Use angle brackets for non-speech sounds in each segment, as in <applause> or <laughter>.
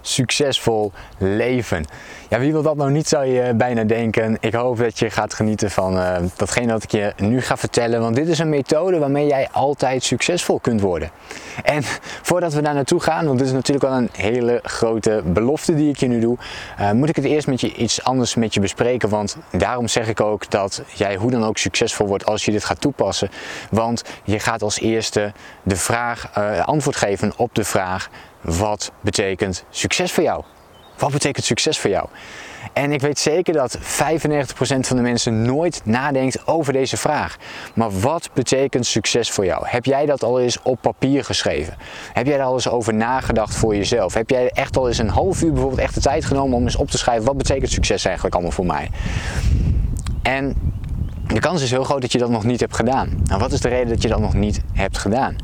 succesvol leven. Ja, wie wil dat nou niet, zou je bijna denken. Ik hoop dat je gaat genieten van uh, datgene wat ik je nu ga vertellen. Want dit is een methode waarmee jij altijd succesvol kunt worden. En <laughs> voordat we daar naartoe gaan, want dit is natuurlijk wel een hele grote belofte die ik je nu doe, uh, moet ik het eerst met je iets anders met je bespreken. Want daarom zeg ik ook dat jij hoe dan ook succesvol wordt als je dit gaat toepassen. Want je gaat als eerste de vraag, antwoord geven op de vraag wat betekent succes voor jou? Wat betekent succes voor jou? En ik weet zeker dat 95% van de mensen nooit nadenkt over deze vraag. Maar wat betekent succes voor jou? Heb jij dat al eens op papier geschreven? Heb jij daar al eens over nagedacht voor jezelf? Heb jij echt al eens een half uur bijvoorbeeld echt de tijd genomen om eens op te schrijven wat betekent succes eigenlijk allemaal voor mij? En de kans is heel groot dat je dat nog niet hebt gedaan. Nou, wat is de reden dat je dat nog niet hebt gedaan?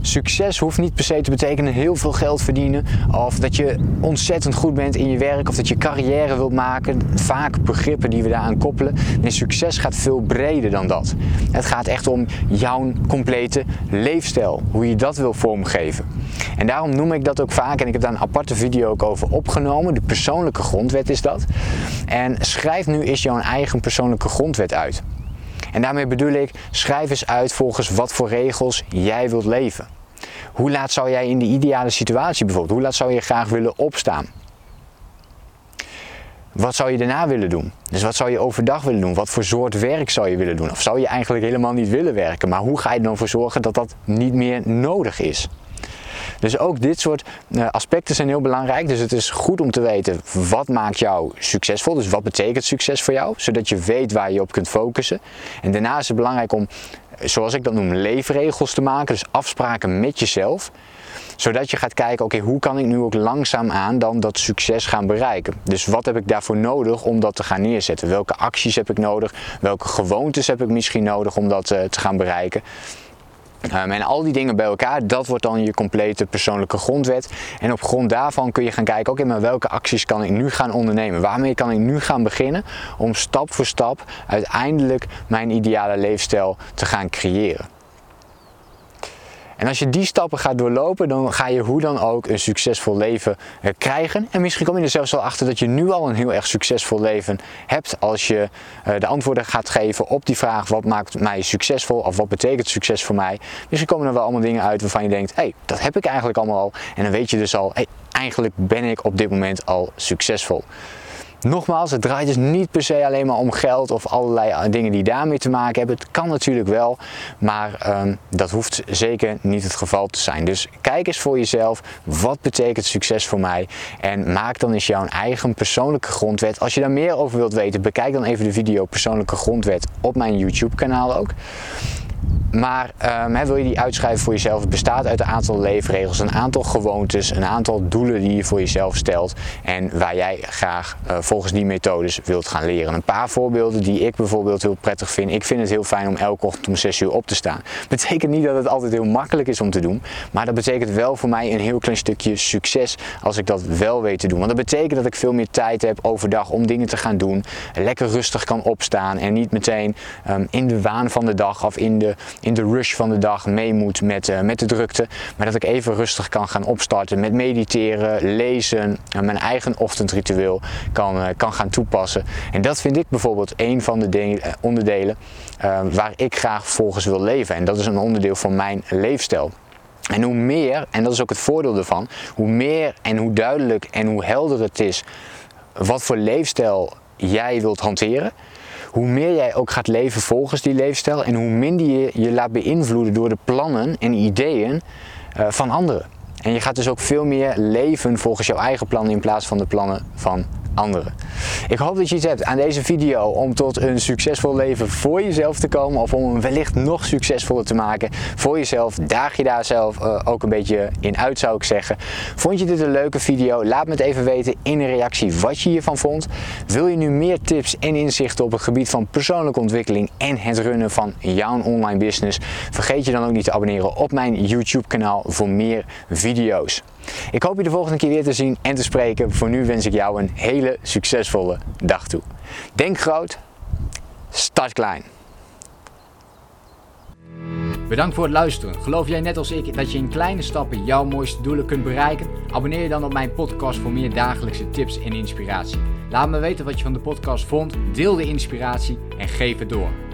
Succes hoeft niet per se te betekenen heel veel geld verdienen, of dat je ontzettend goed bent in je werk, of dat je carrière wilt maken. Vaak begrippen die we daaraan koppelen. Nee, succes gaat veel breder dan dat. Het gaat echt om jouw complete leefstijl, hoe je dat wil vormgeven. En daarom noem ik dat ook vaak, en ik heb daar een aparte video ook over opgenomen. De persoonlijke grondwet is dat. En schrijf nu eens jouw eigen persoonlijke grondwet uit. En daarmee bedoel ik, schrijf eens uit volgens wat voor regels jij wilt leven. Hoe laat zou jij in de ideale situatie bijvoorbeeld, hoe laat zou je graag willen opstaan? Wat zou je daarna willen doen? Dus wat zou je overdag willen doen? Wat voor soort werk zou je willen doen? Of zou je eigenlijk helemaal niet willen werken? Maar hoe ga je er dan voor zorgen dat dat niet meer nodig is? Dus ook dit soort eh, aspecten zijn heel belangrijk. Dus het is goed om te weten wat maakt jou succesvol. Dus wat betekent succes voor jou, zodat je weet waar je op kunt focussen. En daarna is het belangrijk om, zoals ik dat noem, leefregels te maken. Dus afspraken met jezelf zodat je gaat kijken, oké, hoe kan ik nu ook langzaam aan dan dat succes gaan bereiken? Dus wat heb ik daarvoor nodig om dat te gaan neerzetten? Welke acties heb ik nodig? Welke gewoontes heb ik misschien nodig om dat uh, te gaan bereiken? En al die dingen bij elkaar, dat wordt dan je complete persoonlijke grondwet. En op grond daarvan kun je gaan kijken, oké, maar welke acties kan ik nu gaan ondernemen? Waarmee kan ik nu gaan beginnen om stap voor stap uiteindelijk mijn ideale leefstijl te gaan creëren? En als je die stappen gaat doorlopen, dan ga je hoe dan ook een succesvol leven eh, krijgen. En misschien kom je er zelfs wel achter dat je nu al een heel erg succesvol leven hebt als je eh, de antwoorden gaat geven op die vraag wat maakt mij succesvol of wat betekent succes voor mij. Misschien komen er wel allemaal dingen uit waarvan je denkt, hé, hey, dat heb ik eigenlijk allemaal al. En dan weet je dus al, hey, eigenlijk ben ik op dit moment al succesvol. Nogmaals, het draait dus niet per se alleen maar om geld of allerlei eh, dingen die daarmee te maken hebben. Het kan natuurlijk wel, maar um, dat hoeft zeker niet het geval te zijn. Dus kijk eens voor jezelf, wat betekent succes voor mij? En maak dan eens jouw eigen persoonlijke grondwet. Als je daar meer over wilt weten, bekijk dan even de video persoonlijke grondwet op mijn YouTube kanaal ook. Maar um, wil je die uitschrijven voor jezelf? Het bestaat uit een aantal leefregels, een aantal gewoontes, een aantal doelen die je voor jezelf stelt en waar jij graag uh, volgens die methodes wilt gaan leren. Een paar voorbeelden die ik bijvoorbeeld heel prettig vind. Ik vind het heel fijn om elke ochtend om 6 uur op te staan. Betekent niet dat het altijd heel makkelijk is om te doen, maar dat betekent wel voor mij een heel klein stukje succes als ik dat wel weet te doen. Want dat betekent dat ik veel meer tijd heb overdag om dingen te gaan doen, lekker rustig kan opstaan en niet meteen um, in de waan van de dag of in de in de rush van de dag mee moet met, uh, met de drukte. Maar dat ik even rustig kan gaan opstarten met mediteren, lezen, en mijn eigen ochtendritueel kan, uh, kan gaan toepassen. En dat vind ik bijvoorbeeld een van de de eh, onderdelen waar ik graag volgens wil leven. En dat is een onderdeel van mijn leefstijl. En hoe meer, en dat is ook het voordeel ervan, hoe meer en hoe duidelijk en hoe helder het is wat voor leefstijl jij wilt hanteren, hoe meer jij ook gaat leven volgens die leefstijl en hoe minder je je laat beïnvloeden door de plannen en ideeën uh, van anderen. En je gaat dus ook veel meer leven volgens jouw eigen plannen in plaats van de plannen van anderen. Ik hoop dat je iets hebt aan deze video om tot een succesvol leven voor jezelf te komen of om hem wellicht nog succesvoller te maken voor jezelf. Daag je daar zelf uh, ook een beetje in uit zou ik zeggen. Vond je dit een leuke video? Laat me het even weten in een reactie wat je hiervan vond. Wil je nu meer tips en inzichten op het gebied van persoonlijke ontwikkeling en het runnen van jouw online business? Vergeet je dan ook niet te abonneren op mijn YouTube kanaal voor meer video's. Ik hoop je de volgende keer weer te zien en te spreken. Voor nu wens ik jou een hele succesvolle dag toe. Denk groot, start klein. Bedankt voor het luisteren. Geloof jij net als ik dat je in kleine stappen jouw mooiste doelen kunt bereiken? Abonneer je dan op mijn podcast voor meer dagelijkse tips en inspiratie. Laat me weten wat je van de podcast vond, deel de inspiratie en geef het door.